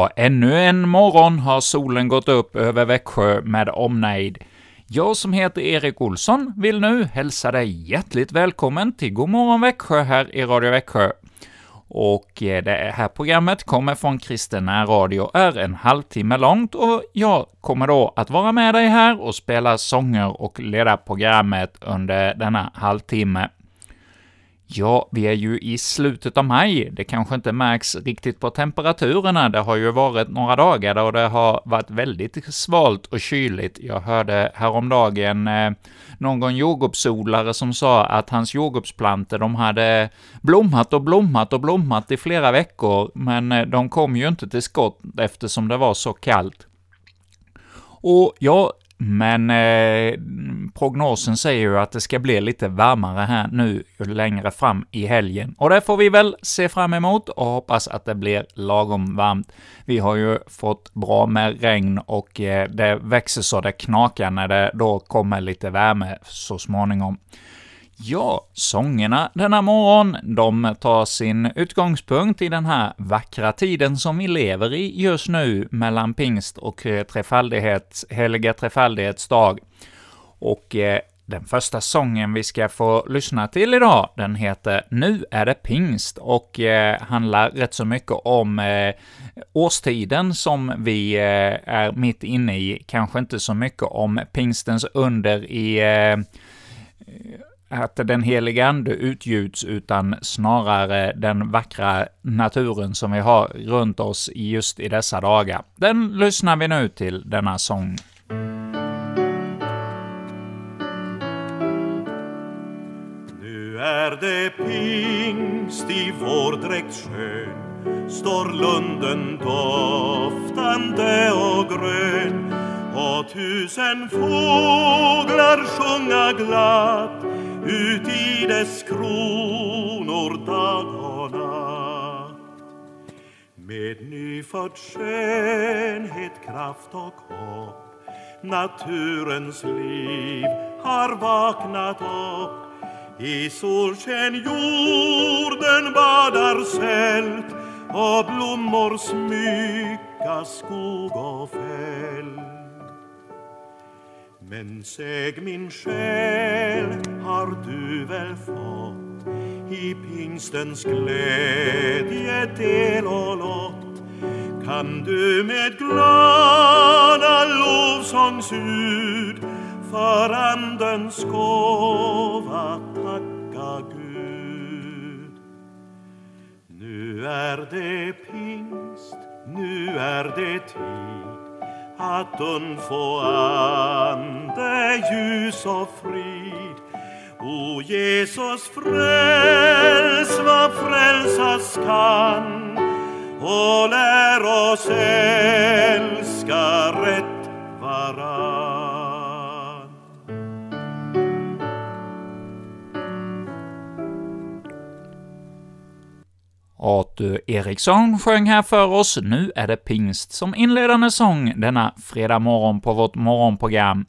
Ja, ännu en morgon har solen gått upp över Växjö med omnejd. Jag som heter Erik Olsson vill nu hälsa dig hjärtligt välkommen till Godmorgon Växjö här i Radio Växjö. Och eh, det här programmet kommer från Kristen Radio, är en halvtimme långt och jag kommer då att vara med dig här och spela sånger och leda programmet under denna halvtimme. Ja, vi är ju i slutet av maj. Det kanske inte märks riktigt på temperaturerna. Det har ju varit några dagar då det har varit väldigt svalt och kyligt. Jag hörde häromdagen eh, någon jordgubbsodlare som sa att hans jordgubbsplantor, de hade blommat och blommat och blommat i flera veckor, men eh, de kom ju inte till skott eftersom det var så kallt. Och ja, men eh, prognosen säger ju att det ska bli lite varmare här nu längre fram i helgen, och det får vi väl se fram emot och hoppas att det blir lagom varmt. Vi har ju fått bra med regn och eh, det växer så det knakar när det då kommer lite värme så småningom. Ja, sångerna denna morgon, de tar sin utgångspunkt i den här vackra tiden som vi lever i just nu mellan pingst och eh, trefaldighets, heliga trefaldighetsdag. Och eh, den första sången vi ska få lyssna till idag, den heter ”Nu är det pingst” och eh, handlar rätt så mycket om eh, årstiden som vi eh, är mitt inne i, kanske inte så mycket om pingstens under i eh, att den heliga Ande utgjuts, utan snarare den vackra naturen som vi har runt oss just i dessa dagar. Den lyssnar vi nu till, denna sång. Nu är det pingst i vår dräkt skön, står lunden doftande och grön, och tusen fåglar sjunga glatt ut i dess kronor dag och natt. Med nyfödd skönhet, kraft och hopp naturens liv har vaknat upp i solsken jorden badar sält och blommor smycka skog och fält. Men säg min själ, har du väl fått i pingstens glädje del och lott? Kan du med glada lovsångsljud för Andens gåva tacka Gud? Nu är det pingst, nu är det tid att undfå ande, ljus och frid. O Jesus, fräls vad frälsas kan och lär oss älska rätt varann. Arthur Eriksson sjöng här för oss ”Nu är det pingst” som inledande sång denna fredag morgon på vårt morgonprogram.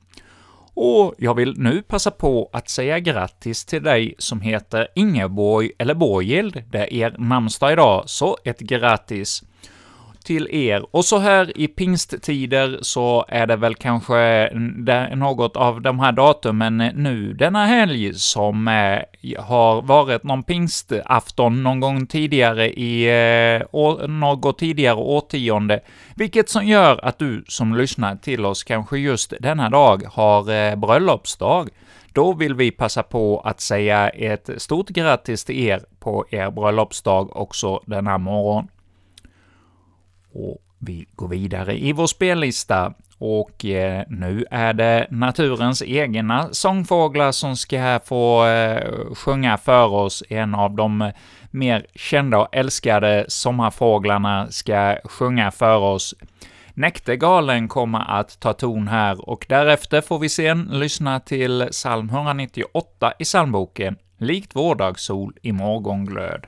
Och jag vill nu passa på att säga grattis till dig som heter Ingeborg eller Borgild. Det är er namnsdag idag, så ett grattis! Till er. Och så här i pingsttider så är det väl kanske något av de här datumen eh, nu denna helg som eh, har varit någon pingstafton någon gång tidigare i eh, något tidigare årtionde, vilket som gör att du som lyssnar till oss kanske just denna dag har bröllopsdag. Då vill vi passa på att säga ett stort grattis till er på er bröllopsdag också denna morgon. Och vi går vidare i vår spellista, och eh, nu är det naturens egna sångfåglar som ska få eh, sjunga för oss. En av de mer kända och älskade sommarfåglarna ska sjunga för oss. Näktergalen kommer att ta ton här, och därefter får vi sen lyssna till psalm 198 i psalmboken, Likt vårdagssol i morgonglöd.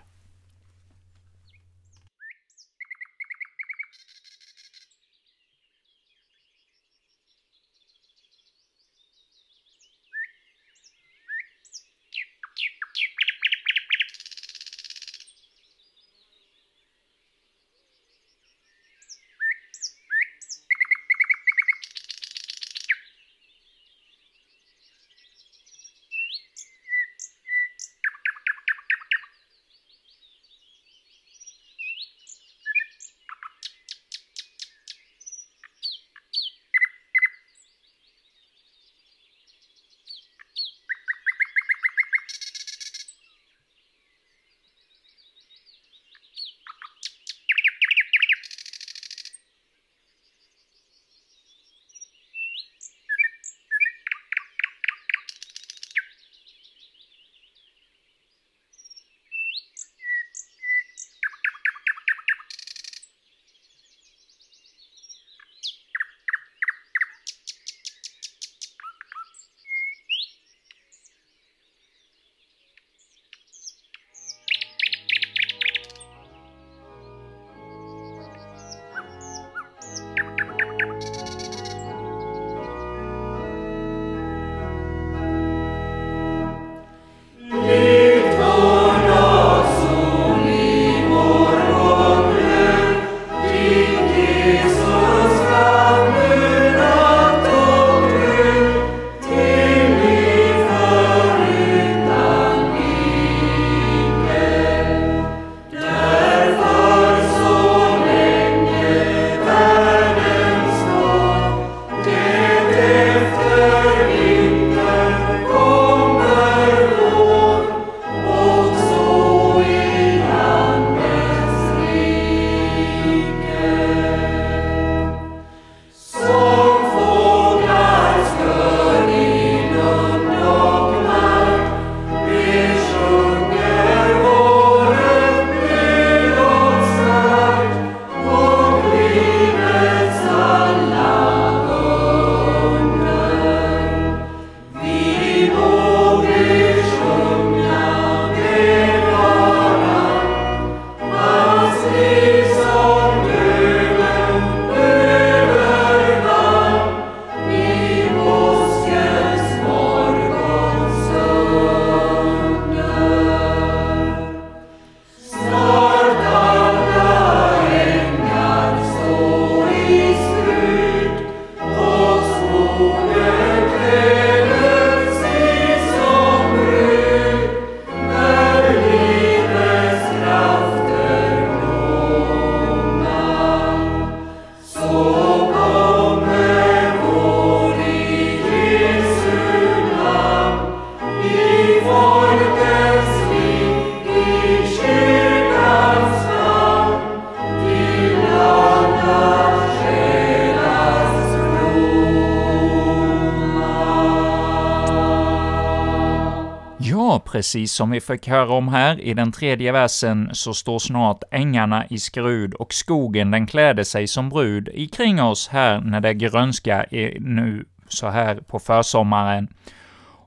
Ja, precis som vi fick höra om här, i den tredje versen så står snart ängarna i skrud och skogen den kläder sig som brud ikring oss här när det grönska är nu så här på försommaren.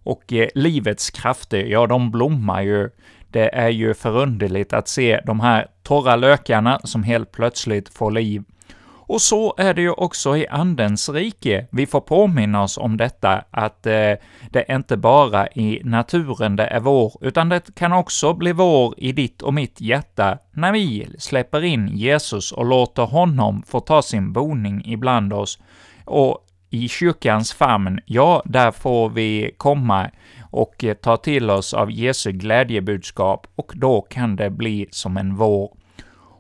Och eh, livets krafter, ja, de blommar ju. Det är ju förunderligt att se de här torra lökarna som helt plötsligt får liv. Och så är det ju också i Andens rike. Vi får påminna oss om detta, att eh, det är inte bara i naturen det är vår, utan det kan också bli vår i ditt och mitt hjärta när vi släpper in Jesus och låter honom få ta sin boning ibland oss. Och i kyrkans famn, ja, där får vi komma och eh, ta till oss av Jesu glädjebudskap, och då kan det bli som en vår.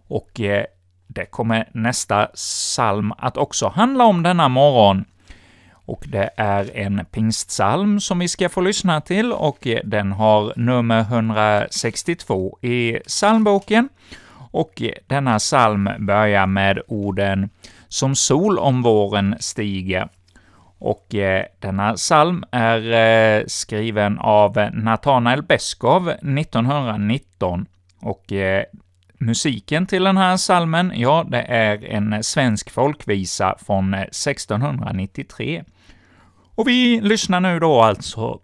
Och eh, det kommer nästa psalm att också handla om denna morgon. Och det är en pingstsalm som vi ska få lyssna till, och den har nummer 162 i psalmboken. Och denna psalm börjar med orden ”Som sol om våren stiger”. Och eh, denna psalm är eh, skriven av Nathanael Beskov 1919, och eh, Musiken till den här salmen, ja, det är en svensk folkvisa från eh, 1693. Och vi lyssnar nu då alltså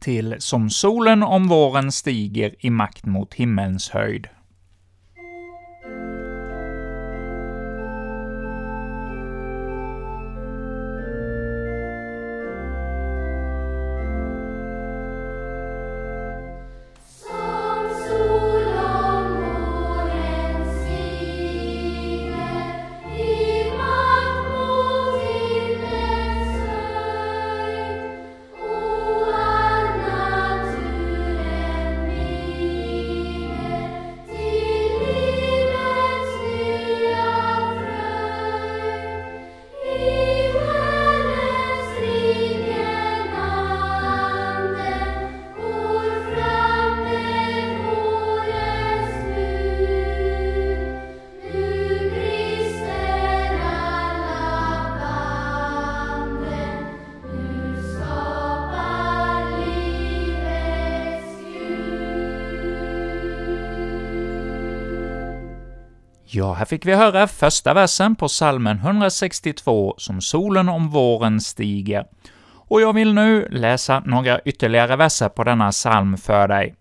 till Som solen om våren stiger i makt mot himmelns höjd. Ja, här fick vi höra första versen på salmen 162, som solen om våren stiger. Och jag vill nu läsa några ytterligare verser på denna psalm för dig.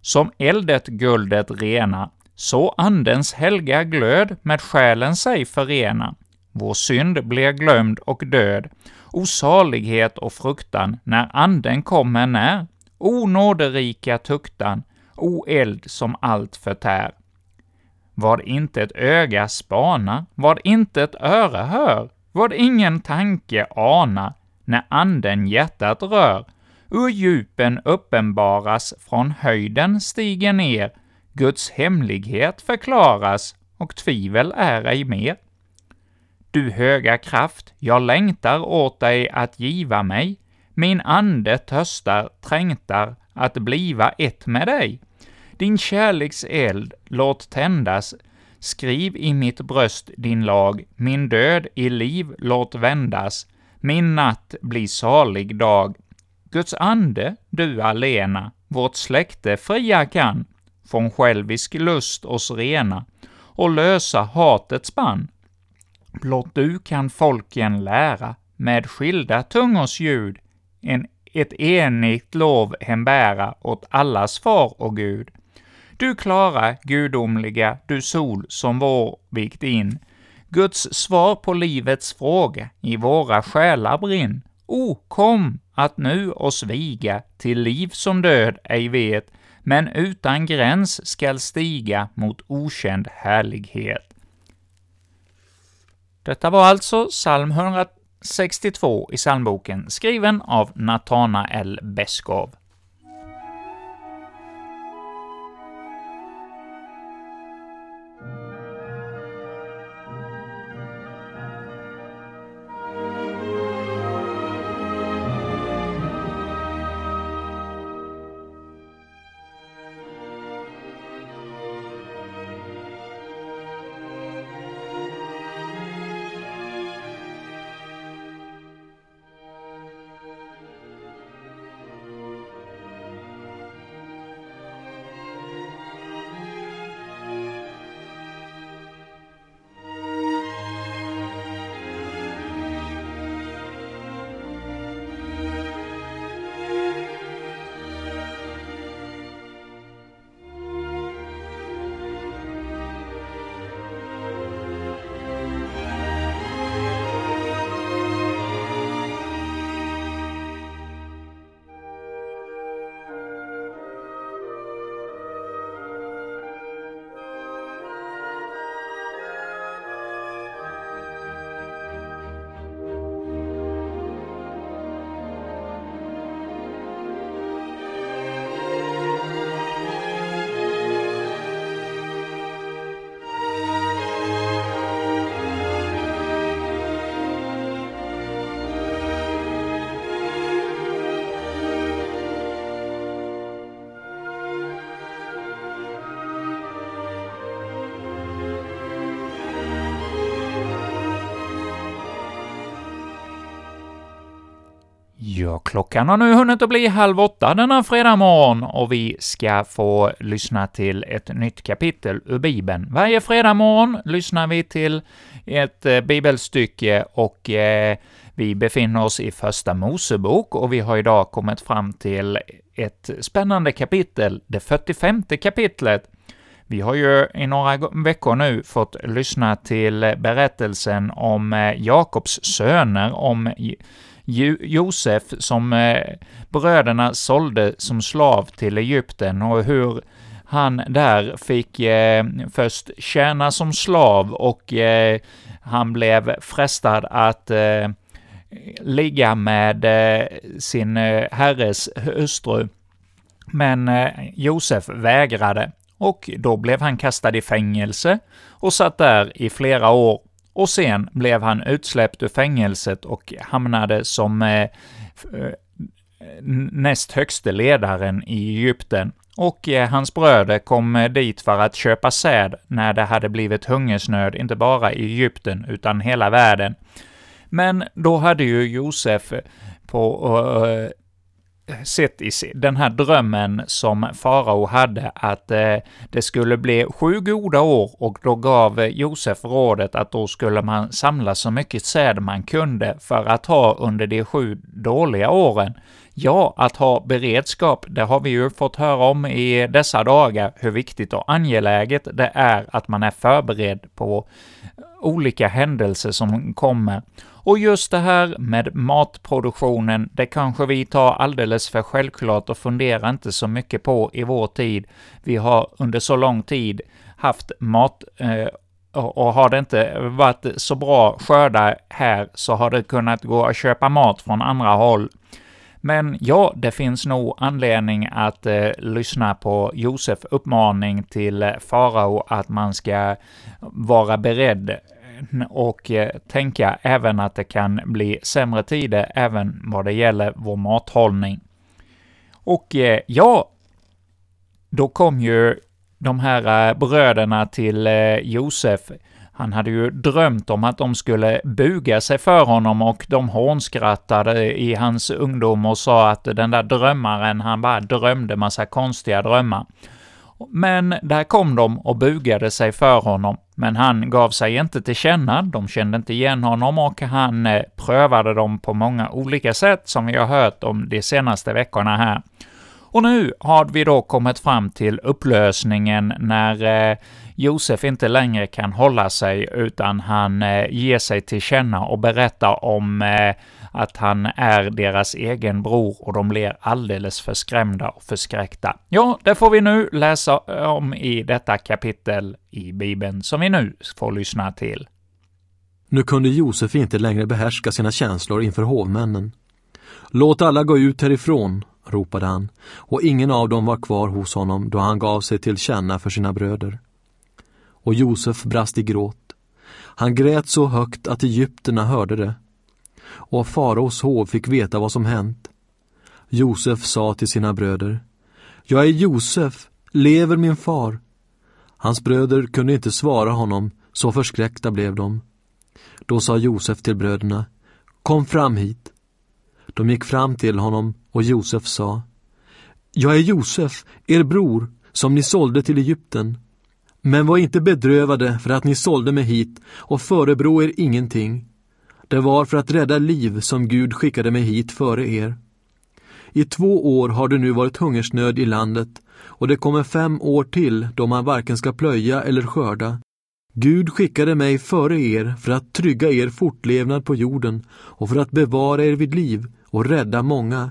Som eldet guldet rena, så andens helga glöd med själen sig förena. Vår synd blir glömd och död, osalighet och fruktan när anden kommer när. O nåderika tuktan, o eld som allt förtär. Vad inte ett öga spana, vad inte ett öra hör, vad ingen tanke ana, när anden hjärtat rör, ur djupen uppenbaras, från höjden stiger ner, Guds hemlighet förklaras, och tvivel är ej mer. Du höga kraft, jag längtar åt dig att giva mig, min ande törstar, trängtar, att bliva ett med dig. Din kärleks eld låt tändas, skriv i mitt bröst din lag, min död i liv låt vändas, min natt bli salig dag. Guds ande, du alena, vårt släkte fria kan, från självisk lust oss rena och lösa hatets bann. Blott du kan folken lära med skilda tungors ljud, en, ett enigt lov hembära åt allas far och Gud. Du klara, gudomliga, du sol som vår vikt in, Guds svar på livets fråga i våra själar brinn. O, kom att nu oss viga till liv som död ej vet, men utan gräns skall stiga mot okänd härlighet. Detta var alltså psalm 162 i psalmboken, skriven av Natanael Beskow. Klockan har nu hunnit att bli halv åtta denna fredag morgon och vi ska få lyssna till ett nytt kapitel ur Bibeln. Varje fredag morgon lyssnar vi till ett eh, bibelstycke och eh, vi befinner oss i Första Mosebok och vi har idag kommit fram till ett spännande kapitel, det 45 kapitlet. Vi har ju i några veckor nu fått lyssna till berättelsen om eh, Jakobs söner, om Josef som eh, bröderna sålde som slav till Egypten och hur han där fick eh, först tjäna som slav och eh, han blev frestad att eh, ligga med eh, sin eh, herres hustru. Men eh, Josef vägrade och då blev han kastad i fängelse och satt där i flera år och sen blev han utsläppt ur fängelset och hamnade som eh, eh näst högste ledaren i Egypten. Och eh, hans bröder kom eh, dit för att köpa säd när det hade blivit hungersnöd, inte bara i Egypten, utan hela världen. Men då hade ju Josef på uh, sett i den här drömmen som farao hade att eh, det skulle bli sju goda år och då gav Josef rådet att då skulle man samla så mycket säd man kunde för att ha under de sju dåliga åren. Ja, att ha beredskap, det har vi ju fått höra om i dessa dagar, hur viktigt och angeläget det är att man är förberedd på olika händelser som kommer. Och just det här med matproduktionen, det kanske vi tar alldeles för självklart och funderar inte så mycket på i vår tid. Vi har under så lång tid haft mat eh, och har det inte varit så bra skördar här så har det kunnat gå att köpa mat från andra håll. Men ja, det finns nog anledning att eh, lyssna på Josef uppmaning till eh, farao att man ska vara beredd och eh, tänka även att det kan bli sämre tider även vad det gäller vår mathållning. Och eh, ja, då kom ju de här eh, bröderna till Josef. Han hade ju drömt om att de skulle buga sig för honom och de hånskrattade i hans ungdom och sa att den där drömmaren, han bara drömde massa konstiga drömmar. Men där kom de och bugade sig för honom, men han gav sig inte till känna, de kände inte igen honom och han eh, prövade dem på många olika sätt, som vi har hört om de senaste veckorna här. Och nu har vi då kommit fram till upplösningen när eh, Josef inte längre kan hålla sig, utan han eh, ger sig till känna och berättar om eh, att han är deras egen bror och de blir alldeles förskrämda och förskräckta. Ja, det får vi nu läsa om i detta kapitel i Bibeln som vi nu får lyssna till. Nu kunde Josef inte längre behärska sina känslor inför hovmännen. Låt alla gå ut härifrån, ropade han, och ingen av dem var kvar hos honom då han gav sig till känna för sina bröder. Och Josef brast i gråt. Han grät så högt att egyptierna hörde det och faraos hov fick veta vad som hänt. Josef sa till sina bröder, Jag är Josef, lever min far? Hans bröder kunde inte svara honom, så förskräckta blev de. Då sa Josef till bröderna, Kom fram hit. De gick fram till honom och Josef sa, Jag är Josef, er bror, som ni sålde till Egypten. Men var inte bedrövade för att ni sålde mig hit och förebrå er ingenting. Det var för att rädda liv som Gud skickade mig hit före er. I två år har det nu varit hungersnöd i landet och det kommer fem år till då man varken ska plöja eller skörda. Gud skickade mig före er för att trygga er fortlevnad på jorden och för att bevara er vid liv och rädda många.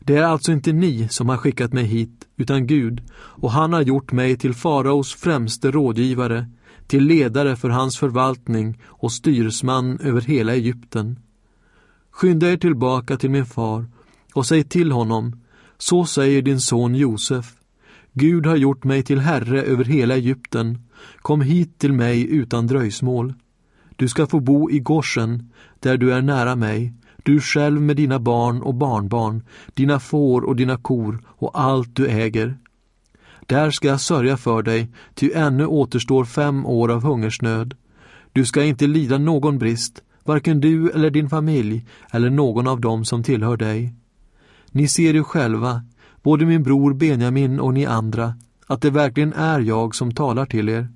Det är alltså inte ni som har skickat mig hit, utan Gud, och han har gjort mig till faraos främste rådgivare till ledare för hans förvaltning och styresman över hela Egypten. Skynda er tillbaka till min far och säg till honom, så säger din son Josef, Gud har gjort mig till herre över hela Egypten, kom hit till mig utan dröjsmål. Du ska få bo i Goshen, där du är nära mig, du själv med dina barn och barnbarn, dina får och dina kor och allt du äger. Där ska jag sörja för dig, ty ännu återstår fem år av hungersnöd. Du ska inte lida någon brist, varken du eller din familj eller någon av dem som tillhör dig. Ni ser ju själva, både min bror Benjamin och ni andra, att det verkligen är jag som talar till er.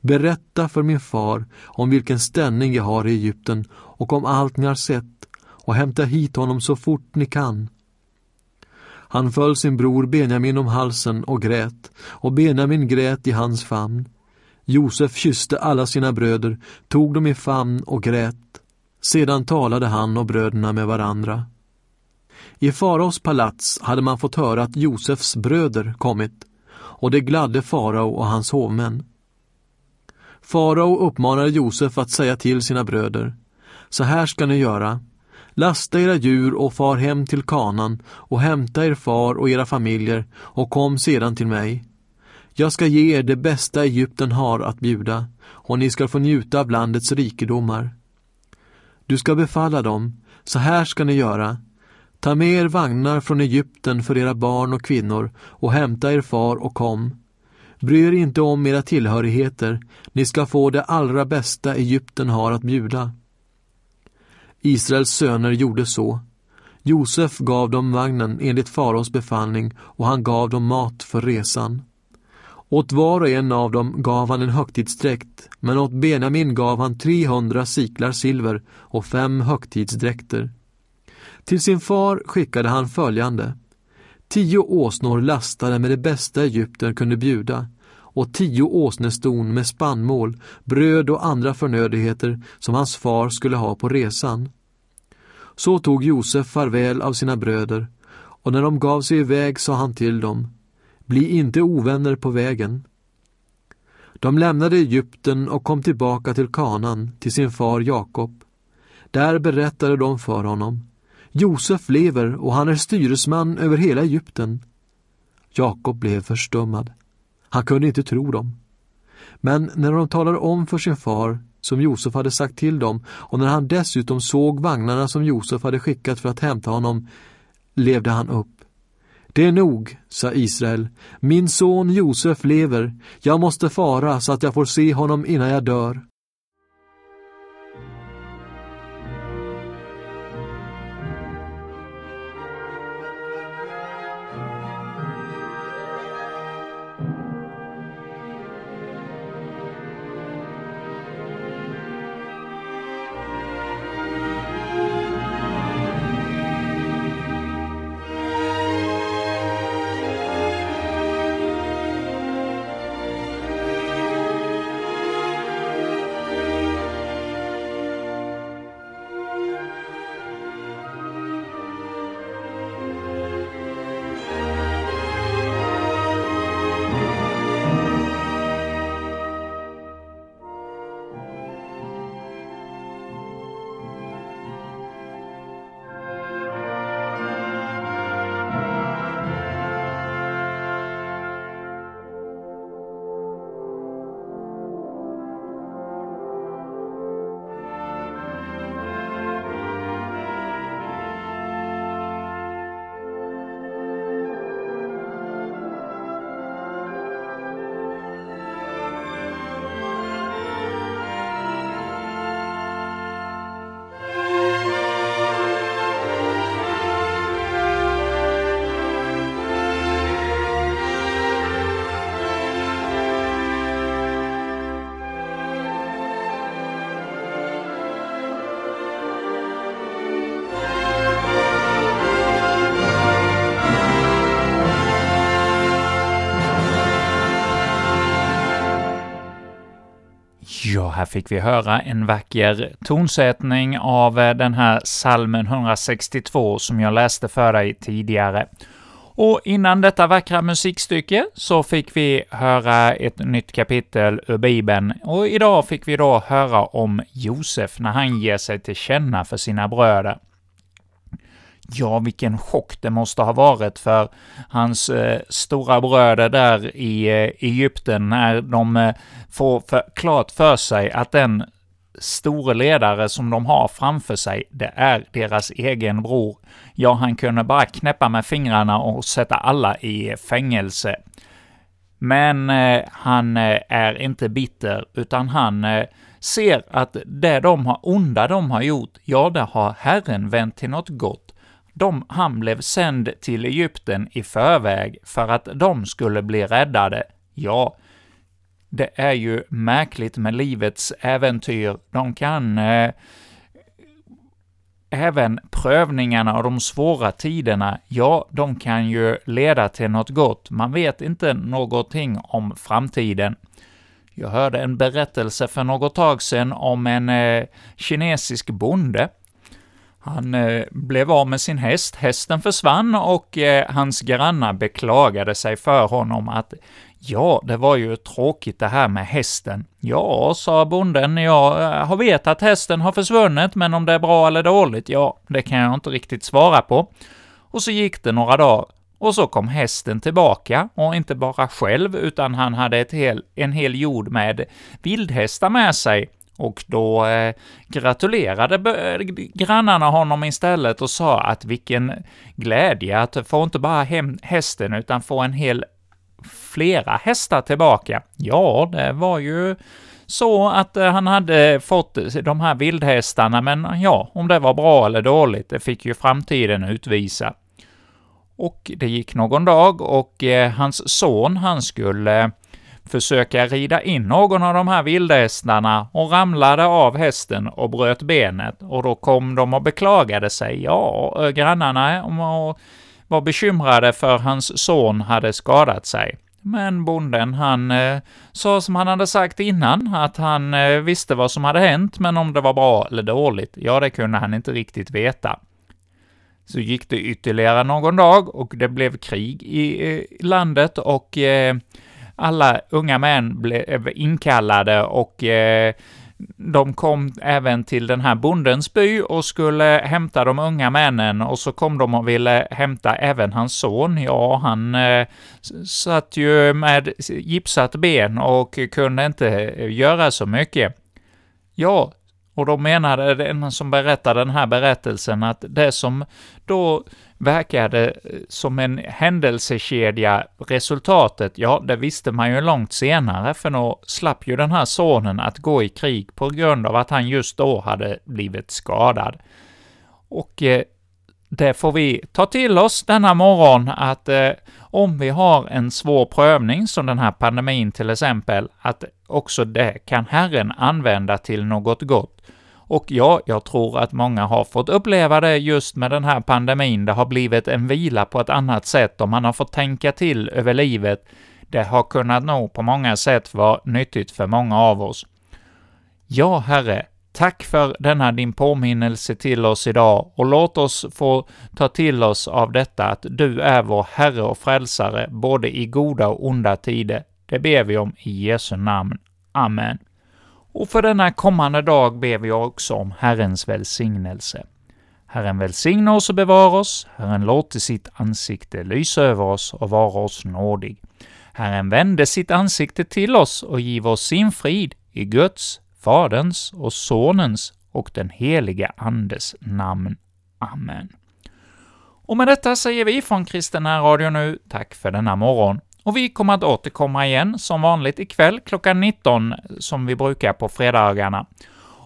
Berätta för min far om vilken ställning jag har i Egypten och om allt ni har sett och hämta hit honom så fort ni kan. Han föll sin bror Benjamin om halsen och grät, och Benjamin grät i hans famn. Josef kysste alla sina bröder, tog dem i famn och grät. Sedan talade han och bröderna med varandra. I faraos palats hade man fått höra att Josefs bröder kommit, och det gladde farao och hans hovmän. Farao uppmanade Josef att säga till sina bröder, så här ska ni göra, Lasta era djur och far hem till kanan och hämta er far och era familjer och kom sedan till mig. Jag ska ge er det bästa Egypten har att bjuda och ni ska få njuta av landets rikedomar. Du ska befalla dem, så här ska ni göra. Ta med er vagnar från Egypten för era barn och kvinnor och hämta er far och kom. Bry er inte om era tillhörigheter, ni ska få det allra bästa Egypten har att bjuda. Israels söner gjorde så. Josef gav dem vagnen enligt faraos befallning och han gav dem mat för resan. Åt var och en av dem gav han en högtidsdräkt, men åt Benjamin gav han 300 siklar silver och fem högtidsdräkter. Till sin far skickade han följande. Tio åsnor lastade med det bästa Egypten kunde bjuda och tio åsneston med spannmål, bröd och andra förnödenheter som hans far skulle ha på resan. Så tog Josef farväl av sina bröder, och när de gav sig iväg sa han till dem, Bli inte ovänner på vägen. De lämnade Egypten och kom tillbaka till Kanan, till sin far Jakob. Där berättade de för honom, Josef lever och han är styresman över hela Egypten. Jakob blev förstummad. Han kunde inte tro dem. Men när de talade om för sin far som Josef hade sagt till dem och när han dessutom såg vagnarna som Josef hade skickat för att hämta honom levde han upp. Det är nog, sa Israel. Min son Josef lever. Jag måste fara så att jag får se honom innan jag dör. Här fick vi höra en vacker tonsättning av eh, den här salmen 162 som jag läste för dig tidigare. Och innan detta vackra musikstycke så fick vi höra ett nytt kapitel ur Bibeln, och idag fick vi då höra om Josef när han ger sig till känna för sina bröder. Ja, vilken chock det måste ha varit för hans eh, stora bröder där i eh, Egypten när de eh, får för, klart för sig att den store ledare som de har framför sig, det är deras egen bror. Ja, han kunde bara knäppa med fingrarna och sätta alla i fängelse. Men eh, han eh, är inte bitter, utan han eh, ser att det de har, onda de har gjort, ja, det har Herren vänt till något gott. De, han blev sänd till Egypten i förväg för att de skulle bli räddade. Ja, det är ju märkligt med livets äventyr. De kan eh, även prövningarna och de svåra tiderna, ja, de kan ju leda till något gott. Man vet inte någonting om framtiden. Jag hörde en berättelse för något tag sedan om en eh, kinesisk bonde. Han eh, blev av med sin häst, hästen försvann och eh, hans grannar beklagade sig för honom att Ja, det var ju tråkigt det här med hästen. Ja, sa bonden, jag eh, har vet att hästen har försvunnit, men om det är bra eller dåligt, ja, det kan jag inte riktigt svara på. Och så gick det några dagar, och så kom hästen tillbaka, och inte bara själv, utan han hade ett hel, en hel jord med vildhästar med sig. Och då eh, gratulerade grannarna honom istället och sa att vilken glädje att få inte bara hem hästen, utan få en hel flera hästar tillbaka. Ja, det var ju så att eh, han hade fått de här vildhästarna, men eh, ja, om det var bra eller dåligt, det fick ju framtiden utvisa. Och det gick någon dag och eh, hans son, han skulle eh, försöka rida in någon av de här vildhästarna och ramlade av hästen och bröt benet. Och då kom de och beklagade sig. Ja, grannarna var bekymrade för hans son hade skadat sig. Men bonden, han eh, sa som han hade sagt innan, att han eh, visste vad som hade hänt, men om det var bra eller dåligt, ja, det kunde han inte riktigt veta. Så gick det ytterligare någon dag och det blev krig i eh, landet och eh, alla unga män blev inkallade och eh, de kom även till den här bondens by och skulle hämta de unga männen, och så kom de och ville hämta även hans son. Ja, han eh, satt ju med gipsat ben och kunde inte eh, göra så mycket. Ja, och då menade den som berättade den här berättelsen att det som då verkade eh, som en händelsekedja, resultatet, ja, det visste man ju långt senare, för då slapp ju den här sonen att gå i krig på grund av att han just då hade blivit skadad. Och eh, det får vi ta till oss denna morgon, att eh, om vi har en svår prövning, som den här pandemin till exempel, att också det kan Herren använda till något gott. Och ja, jag tror att många har fått uppleva det just med den här pandemin. Det har blivit en vila på ett annat sätt och man har fått tänka till över livet. Det har kunnat nog på många sätt vara nyttigt för många av oss. Ja, Herre, tack för denna din påminnelse till oss idag och låt oss få ta till oss av detta att du är vår Herre och Frälsare både i goda och onda tider. Det ber vi om i Jesu namn. Amen. Och för denna kommande dag ber vi också om Herrens välsignelse. Herren välsigne oss och bevara oss, Herren låter sitt ansikte lysa över oss och vara oss nådig. Herren vände sitt ansikte till oss och giv oss sin frid i Guds, Faderns och Sonens och den helige Andes namn. Amen. Och med detta säger vi från Kristen Radio nu tack för denna morgon och vi kommer att återkomma igen som vanligt ikväll klockan 19, som vi brukar på fredagarna.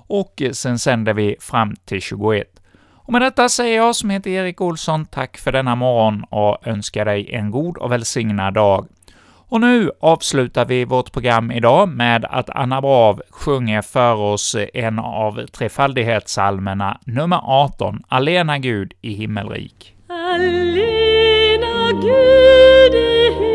Och eh, sen sänder vi fram till 21. Och med detta säger jag, som heter Erik Olsson, tack för denna morgon och önskar dig en god och välsignad dag. Och nu avslutar vi vårt program idag med att Anna Brav sjunger för oss en av trefaldighetsalmerna, nummer 18, Alena Gud i himmelrik. Alena Gud i himmelrik